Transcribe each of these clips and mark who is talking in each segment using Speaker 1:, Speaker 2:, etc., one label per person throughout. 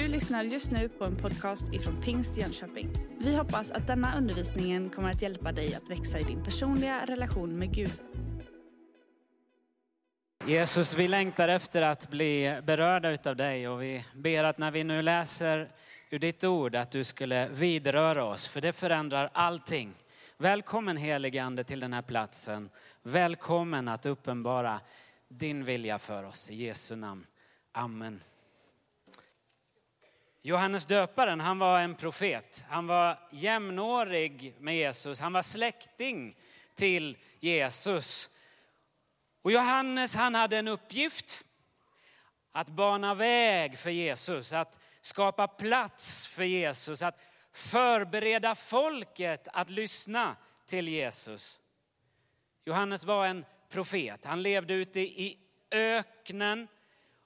Speaker 1: Du lyssnar just nu på en podcast ifrån Pingst Jönköping. Vi hoppas att denna undervisning kommer att hjälpa dig att växa i din personliga relation med Gud.
Speaker 2: Jesus, vi längtar efter att bli berörda utav dig och vi ber att när vi nu läser ur ditt ord att du skulle vidröra oss, för det förändrar allting. Välkommen helige Ande till den här platsen. Välkommen att uppenbara din vilja för oss. I Jesu namn. Amen. Johannes döparen, han var en profet. Han var jämnårig med Jesus. Han var släkting till Jesus. Och Johannes, han hade en uppgift att bana väg för Jesus, att skapa plats för Jesus, att förbereda folket att lyssna till Jesus. Johannes var en profet. Han levde ute i öknen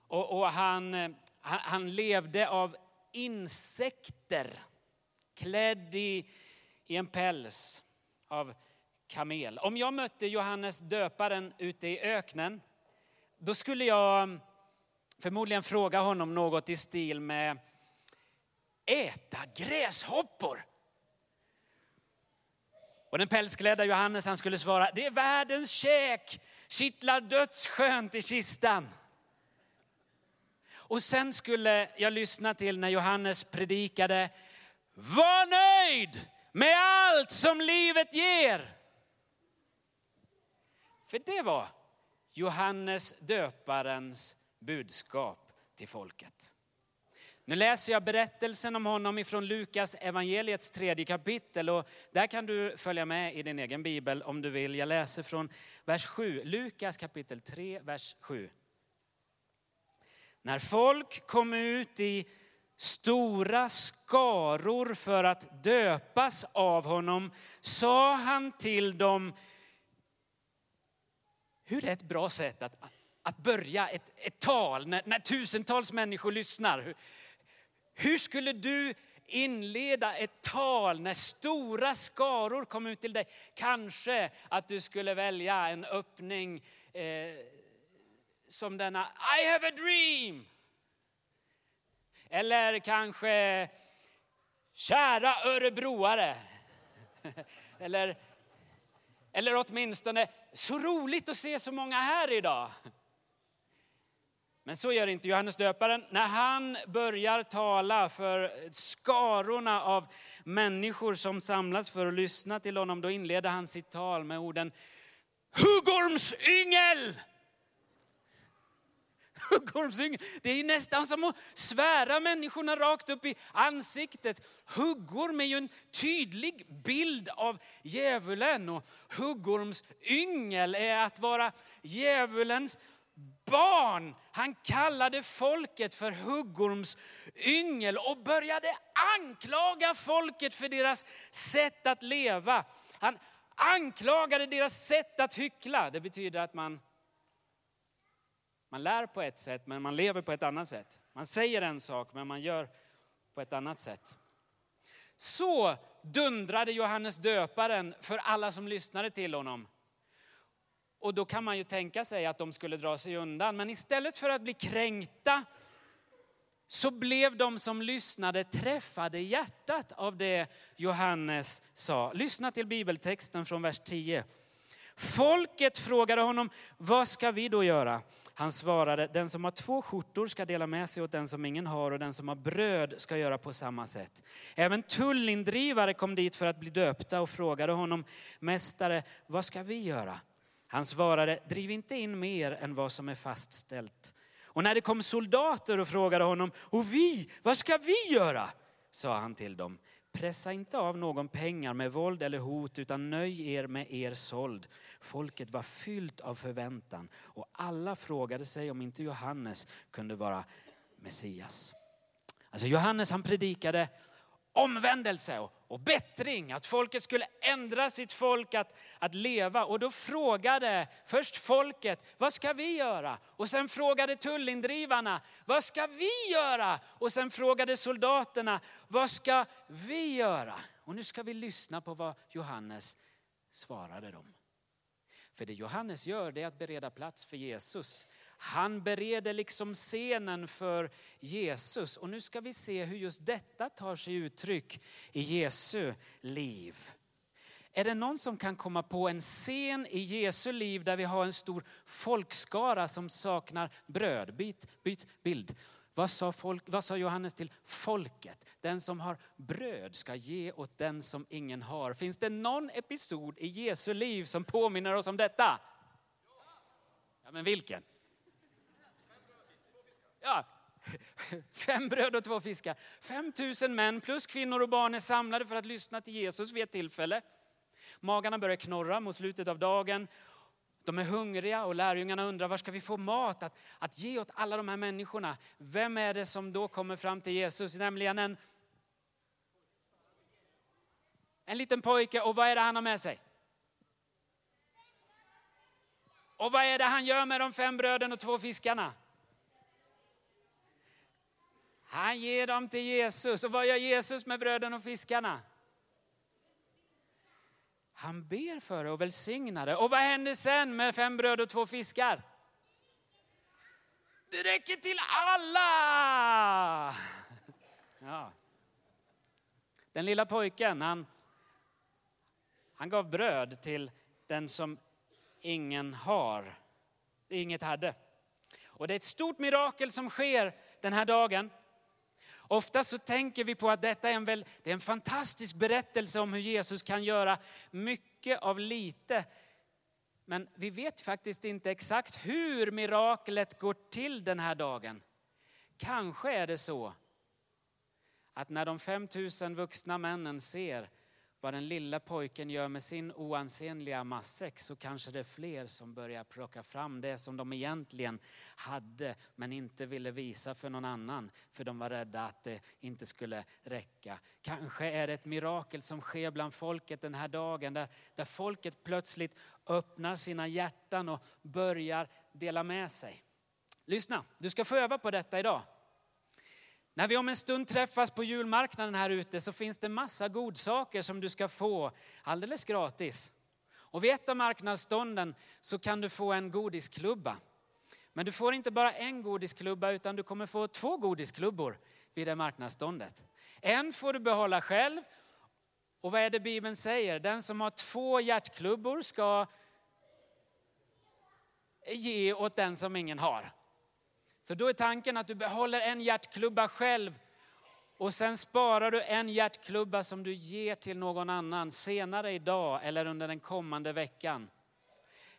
Speaker 2: och, och han, eh, han, han, levde av insekter klädd i, i en päls av kamel. Om jag mötte Johannes döparen ute i öknen, då skulle jag mm, förmodligen fråga honom något i stil med äta gräshoppor. Och den pälsklädda Johannes han skulle svara, det är världens käk, kittlar dödsskönt i kistan. Och sen skulle jag lyssna till när Johannes predikade, var nöjd med allt som livet ger. För det var Johannes döparens budskap till folket. Nu läser jag berättelsen om honom ifrån Lukas evangeliets tredje kapitel och där kan du följa med i din egen bibel om du vill. Jag läser från vers 7, Lukas kapitel 3, vers 7. När folk kom ut i stora skaror för att döpas av honom sa han till dem, hur är ett bra sätt att, att börja ett, ett tal när, när tusentals människor lyssnar? Hur, hur skulle du inleda ett tal när stora skaror kom ut till dig? Kanske att du skulle välja en öppning eh, som denna I have a dream. Eller kanske kära örebroare. Eller, eller åtminstone så roligt att se så många här idag. Men så gör inte Johannes döparen. När han börjar tala för skarorna av människor som samlas för att lyssna till honom, då inleder han sitt tal med orden Hugorms yngel! Huggormsyngel. Det är nästan som att svära människorna rakt upp i ansiktet. Huggorm är ju en tydlig bild av djävulen och huggormsyngel är att vara djävulens barn. Han kallade folket för huggormsyngel och började anklaga folket för deras sätt att leva. Han anklagade deras sätt att hyckla. Det betyder att man man lär på ett sätt men man lever på ett annat sätt. Man säger en sak men man gör på ett annat sätt. Så dundrade Johannes döparen för alla som lyssnade till honom. Och då kan man ju tänka sig att de skulle dra sig undan. Men istället för att bli kränkta så blev de som lyssnade träffade i hjärtat av det Johannes sa. Lyssna till bibeltexten från vers 10. Folket frågade honom, vad ska vi då göra? Han svarade, den som har två skjortor ska dela med sig åt den som ingen har och den som har bröd ska göra på samma sätt. Även tullindrivare kom dit för att bli döpta och frågade honom, mästare, vad ska vi göra? Han svarade, driv inte in mer än vad som är fastställt. Och när det kom soldater och frågade honom, och vi, vad ska vi göra? sa han till dem, Pressa inte av någon pengar med våld eller hot utan nöj er med er såld. Folket var fyllt av förväntan och alla frågade sig om inte Johannes kunde vara Messias. Alltså Johannes han predikade omvändelse och, och bättring, att folket skulle ändra sitt folk att, att leva. Och då frågade först folket, vad ska vi göra? Och sen frågade tullindrivarna, vad ska vi göra? Och sen frågade soldaterna, vad ska vi göra? Och nu ska vi lyssna på vad Johannes svarade dem. För det Johannes gör det är att bereda plats för Jesus. Han bereder liksom scenen för Jesus. Och nu ska vi se hur just detta tar sig uttryck i Jesu liv. Är det någon som kan komma på en scen i Jesu liv där vi har en stor folkskara som saknar bröd? Byt, byt bild. Vad sa, folk, vad sa Johannes till folket? Den som har bröd ska ge åt den som ingen har. Finns det någon episod i Jesu liv som påminner oss om detta? Ja, men vilken? Ja, fem bröd och två fiskar. Fem tusen män plus kvinnor och barn är samlade för att lyssna till Jesus vid ett tillfälle. Magarna börjar knorra mot slutet av dagen. De är hungriga och lärjungarna undrar var ska vi få mat att, att ge åt alla de här människorna. Vem är det som då kommer fram till Jesus? Nämligen en, en liten pojke och vad är det han har med sig? Och vad är det han gör med de fem bröden och två fiskarna? Han ger dem till Jesus. Och vad gör Jesus med bröden och fiskarna? Han ber för det och välsignar det. Och vad händer sen med fem bröd och två fiskar? Det räcker till alla! Ja. Den lilla pojken, han, han gav bröd till den som ingen har, inget hade. Och det är ett stort mirakel som sker den här dagen. Ofta så tänker vi på att detta är en, väl, det är en fantastisk berättelse om hur Jesus kan göra mycket av lite. Men vi vet faktiskt inte exakt hur miraklet går till den här dagen. Kanske är det så att när de 5000 vuxna männen ser vad den lilla pojken gör med sin oansenliga matsäck så kanske det är fler som börjar plocka fram det som de egentligen hade men inte ville visa för någon annan för de var rädda att det inte skulle räcka. Kanske är det ett mirakel som sker bland folket den här dagen där, där folket plötsligt öppnar sina hjärtan och börjar dela med sig. Lyssna, du ska få öva på detta idag. När vi om en stund träffas på julmarknaden här ute så finns det massa godsaker som du ska få alldeles gratis. Och vid ett av marknadsstånden så kan du få en godisklubba. Men du får inte bara en godisklubba utan du kommer få två godisklubbor vid det marknadsståndet. En får du behålla själv. Och vad är det Bibeln säger? Den som har två hjärtklubbor ska ge åt den som ingen har. Så då är tanken att du behåller en hjärtklubba själv och sen sparar du en hjärtklubba som du ger till någon annan senare idag eller under den kommande veckan.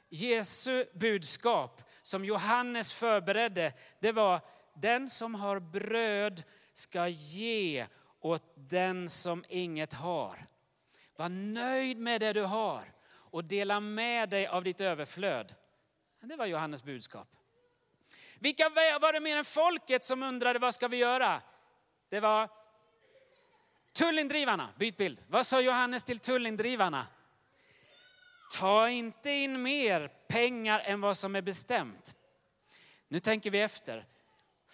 Speaker 2: Jesu budskap som Johannes förberedde, det var den som har bröd ska ge åt den som inget har. Var nöjd med det du har och dela med dig av ditt överflöd. Det var Johannes budskap. Vilka var det mer än folket som undrade vad ska vi göra? Det var tullindrivarna. Byt bild. Vad sa Johannes till tullindrivarna? Ta inte in mer pengar än vad som är bestämt. Nu tänker vi efter.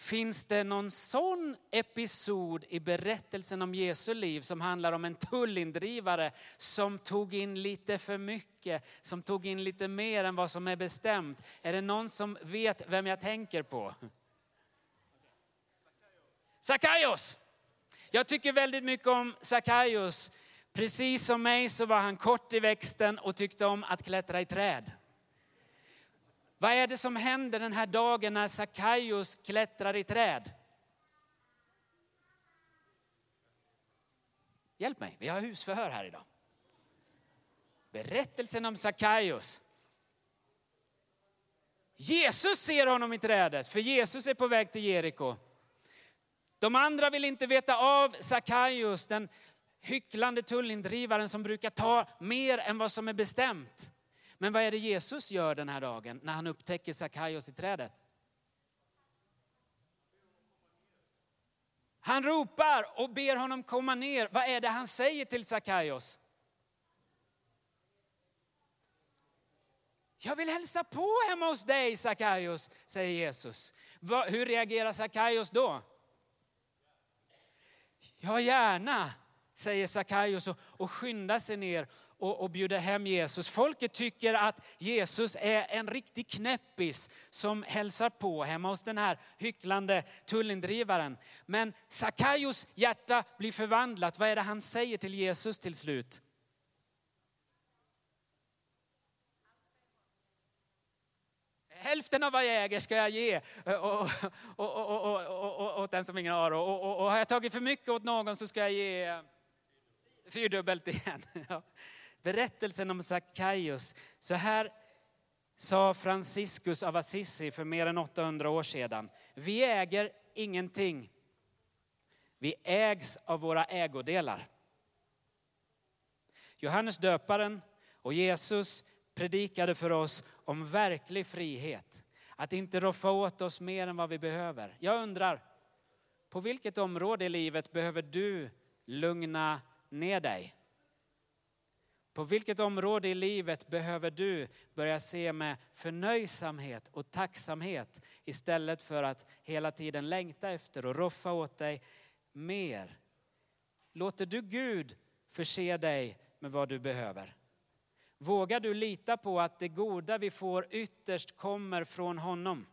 Speaker 2: Finns det någon sån episod i berättelsen om Jesu liv som handlar om en tullindrivare som tog in lite för mycket, som tog in lite mer än vad som är bestämt? Är det någon som vet vem jag tänker på? Sackaios. Jag tycker väldigt mycket om Sackaios. Precis som mig så var han kort i växten och tyckte om att klättra i träd. Vad är det som händer den här dagen när Sackaios klättrar i träd? Hjälp mig, vi har husförhör här idag. Berättelsen om Sackaios. Jesus ser honom i trädet, för Jesus är på väg till Jeriko. De andra vill inte veta av Sackaios, den hycklande tullindrivaren som brukar ta mer än vad som är bestämt. Men vad är det Jesus gör den här dagen när han upptäcker Sackaios i trädet? Han ropar och ber honom komma ner. Vad är det han säger till Sackaios? Jag vill hälsa på hemma hos dig Sackaios, säger Jesus. Hur reagerar Sackaios då? Ja, gärna, säger Sackaios och, och skyndar sig ner och, och bjuder hem Jesus. Folket tycker att Jesus är en riktig knäppis som hälsar på hemma hos den här hycklande tullindrivaren. Men Sakaios hjärta blir förvandlat. Vad är det han säger till Jesus till slut? hälften av vad jag äger ska jag ge eh, åt den som ingen har. Och, har jag tagit för mycket åt någon så ska jag ge fyrdubbelt igen. Berättelsen om Sackaios. Så här sa Franciscus av Assisi för mer än 800 år sedan. Vi äger ingenting. Vi ägs av våra ägodelar. Johannes döparen och Jesus predikade för oss om verklig frihet. Att inte roffa åt oss mer än vad vi behöver. Jag undrar, på vilket område i livet behöver du lugna ner dig? På vilket område i livet behöver du börja se med förnöjsamhet och tacksamhet istället för att hela tiden längta efter och roffa åt dig mer? Låter du Gud förse dig med vad du behöver? Vågar du lita på att det goda vi får ytterst kommer från honom?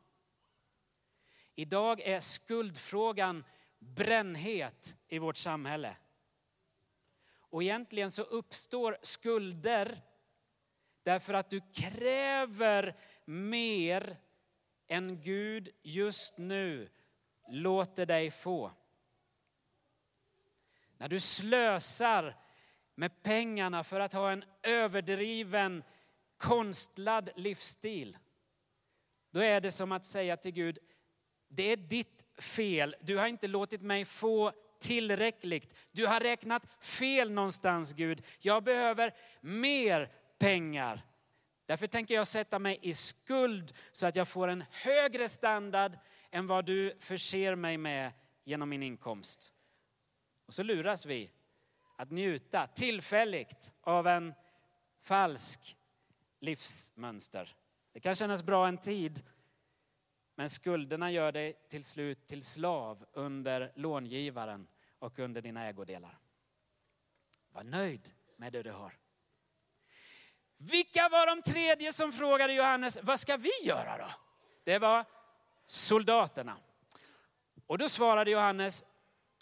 Speaker 2: Idag är skuldfrågan brännhet i vårt samhälle. Och egentligen så uppstår skulder därför att du kräver mer än Gud just nu låter dig få. När du slösar med pengarna för att ha en överdriven konstlad livsstil. Då är det som att säga till Gud, det är ditt fel. Du har inte låtit mig få tillräckligt. Du har räknat fel någonstans Gud. Jag behöver mer pengar. Därför tänker jag sätta mig i skuld så att jag får en högre standard än vad du förser mig med genom min inkomst. Och så luras vi att njuta tillfälligt av en falsk livsmönster. Det kan kännas bra en tid, men skulderna gör dig till slut till slav under långivaren och under dina ägodelar. Var nöjd med det du har. Vilka var de tredje som frågade Johannes, vad ska vi göra då? Det var soldaterna. Och då svarade Johannes,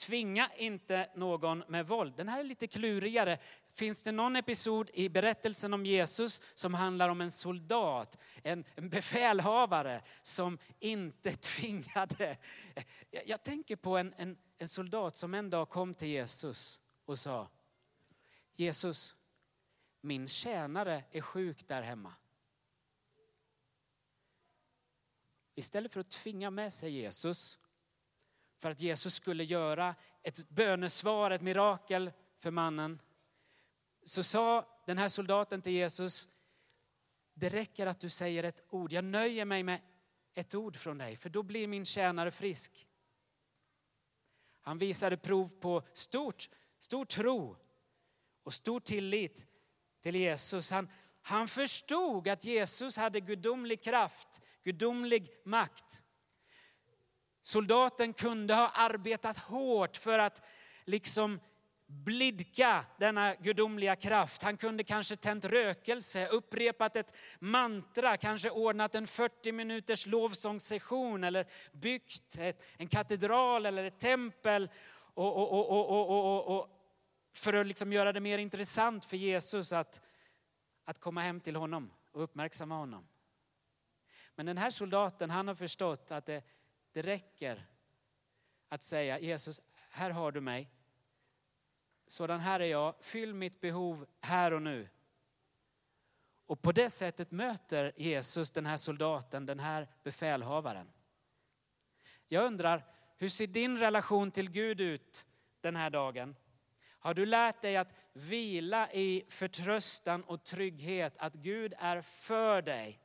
Speaker 2: Tvinga inte någon med våld. Den här är lite klurigare. Finns det någon episod i berättelsen om Jesus som handlar om en soldat, en, befälhavare som inte tvingade? Jag, jag tänker på en, en, en soldat som en dag kom till Jesus och sa Jesus, min tjänare är sjuk där hemma. Istället för att tvinga med sig Jesus för att Jesus skulle göra ett bönesvar, ett mirakel för mannen. Så sa den här soldaten till Jesus, det räcker att du säger ett ord. Jag nöjer mig med ett ord från dig, för då blir min tjänare frisk. Han visade prov på stort, stor tro och stor tillit till Jesus. Han, han förstod att Jesus hade gudomlig kraft, gudomlig makt. Soldaten kunde ha arbetat hårt för att liksom blidka denna gudomliga kraft. Han kunde kanske tänt rökelse, upprepat ett mantra, kanske ordnat en 40 minuters lovsångssession eller byggt ett, en katedral eller ett tempel och, och, och, och för att liksom göra det mer intressant för Jesus att, att komma hem till honom och uppmärksamma honom. Men den här soldaten han har förstått att det det räcker att säga Jesus, här har du mig. Sådan här är jag, fyll mitt behov här och nu. Och på det sättet möter Jesus den här soldaten, den här befälhavaren. Jag undrar, hur ser din relation till Gud ut den här dagen? Har du lärt dig att vila i förtröstan och trygghet att Gud är för dig?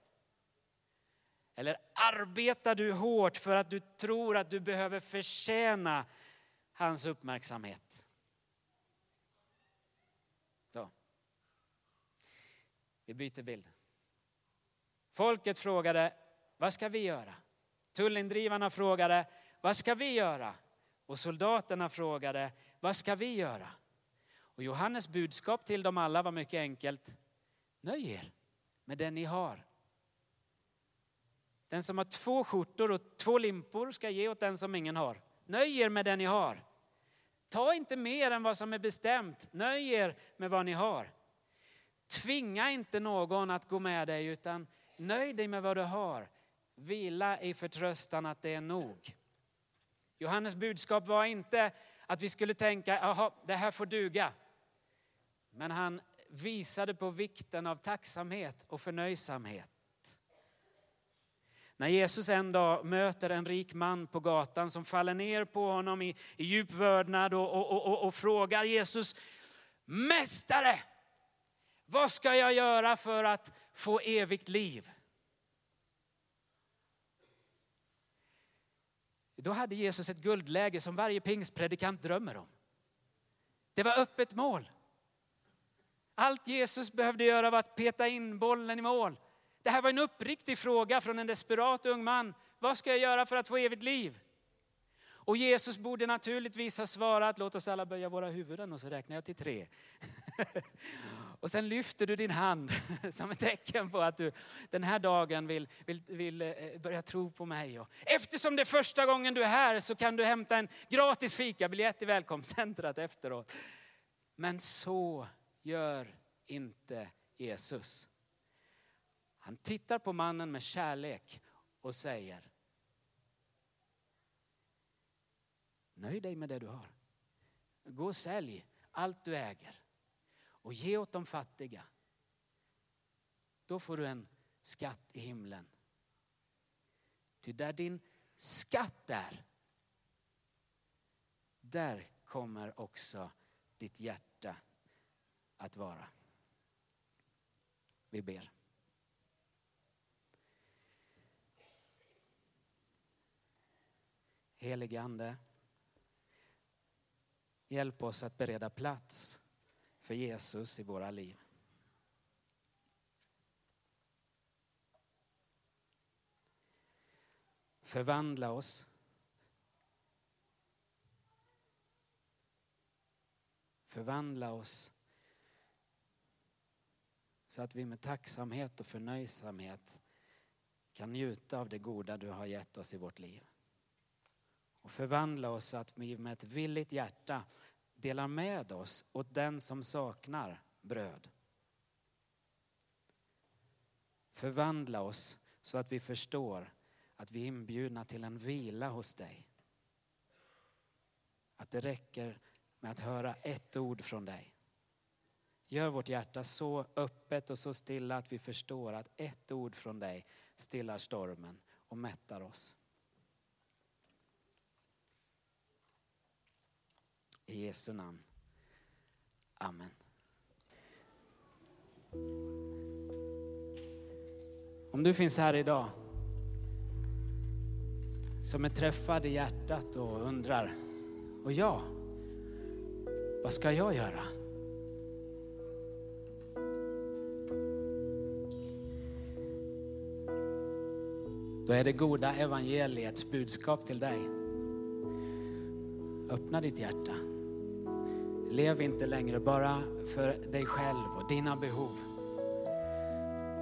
Speaker 2: Eller arbetar du hårt för att du tror att du behöver förtjäna hans uppmärksamhet? Så. Vi byter bild. Folket frågade, vad ska vi göra? Tullindrivarna frågade, vad ska vi göra? Och soldaterna frågade, vad ska vi göra? Och Johannes budskap till dem alla var mycket enkelt. Nöj er med det ni har. Den som har två skjortor och två limpor ska ge åt den som ingen har. Nöj er med det ni har. Ta inte mer än vad som är bestämt. Nöj er med vad ni har. Tvinga inte någon att gå med dig utan nöj dig med vad du har. Vila i förtröstan att det är nog. Johannes budskap var inte att vi skulle tänka, jaha, det här får duga. Men han visade på vikten av tacksamhet och förnöjsamhet. När Jesus en dag möter en rik man på gatan som faller ner på honom i, i djup vördnad och, och, och, och frågar Jesus, Mästare, vad ska jag göra för att få evigt liv? Då hade Jesus ett guldläge som varje pingstpredikant drömmer om. Det var öppet mål. Allt Jesus behövde göra var att peta in bollen i mål. Det här var en uppriktig fråga från en desperat ung man. Vad ska jag göra för att få evigt liv? Och Jesus borde naturligtvis ha svarat, låt oss alla böja våra huvuden och så räknar jag till tre. och sen lyfter du din hand som ett tecken på att du den här dagen vill, vill, vill eh, börja tro på mig. Och eftersom det är första gången du är här så kan du hämta en gratis fikabiljett i välkomstcentret efteråt. Men så gör inte Jesus. Han tittar på mannen med kärlek och säger Nöj dig med det du har. Gå och sälj allt du äger och ge åt de fattiga. Då får du en skatt i himlen. Ty där din skatt är, där kommer också ditt hjärta att vara. Vi ber. Helige Ande, hjälp oss att bereda plats för Jesus i våra liv. Förvandla oss Förvandla oss så att vi med tacksamhet och förnöjsamhet kan njuta av det goda du har gett oss i vårt liv. Och förvandla oss så att vi med ett villigt hjärta delar med oss åt den som saknar bröd. Förvandla oss så att vi förstår att vi är inbjudna till en vila hos dig. Att det räcker med att höra ett ord från dig. Gör vårt hjärta så öppet och så stilla att vi förstår att ett ord från dig stillar stormen och mättar oss. I Jesu namn. Amen. Om du finns här idag som är träffad i hjärtat och undrar, och jag, vad ska jag göra? Då är det goda evangeliets budskap till dig. Öppna ditt hjärta. Lev inte längre bara för dig själv och dina behov.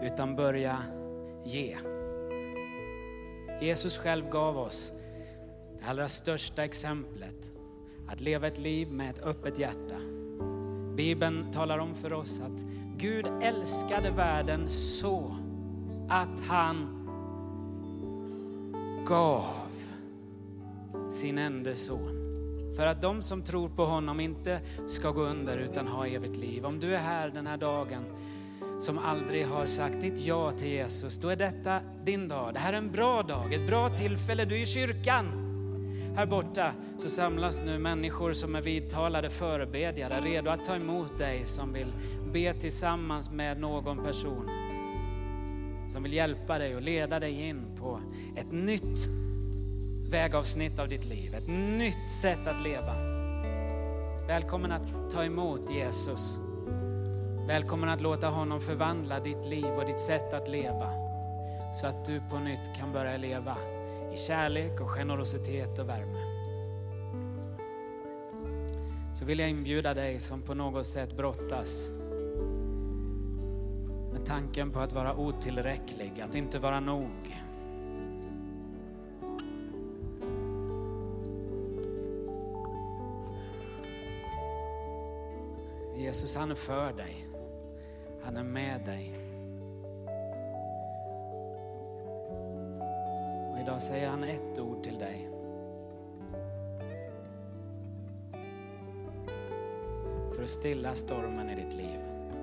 Speaker 2: Utan börja ge. Jesus själv gav oss det allra största exemplet. Att leva ett liv med ett öppet hjärta. Bibeln talar om för oss att Gud älskade världen så att han gav sin enda son. För att de som tror på honom inte ska gå under utan ha evigt liv. Om du är här den här dagen som aldrig har sagt ditt ja till Jesus, då är detta din dag. Det här är en bra dag, ett bra tillfälle. Du är i kyrkan. Här borta så samlas nu människor som är vidtalade förebedjare, redo att ta emot dig som vill be tillsammans med någon person. Som vill hjälpa dig och leda dig in på ett nytt vägavsnitt av ditt liv, ett nytt sätt att leva. Välkommen att ta emot Jesus. Välkommen att låta honom förvandla ditt liv och ditt sätt att leva. Så att du på nytt kan börja leva i kärlek och generositet och värme. så vill jag inbjuda dig som på något sätt brottas med tanken på att vara otillräcklig, att inte vara nog. Jesus han är för dig. Han är med dig. Och idag säger han ett ord till dig. För att stilla stormen i ditt liv.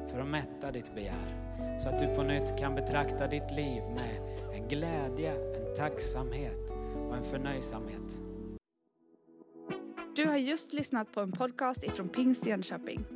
Speaker 2: För att mätta ditt begär. Så att du på nytt kan betrakta ditt liv med en glädje, en tacksamhet och en förnöjsamhet.
Speaker 1: Du har just lyssnat på en podcast ifrån Pingst Jönköping.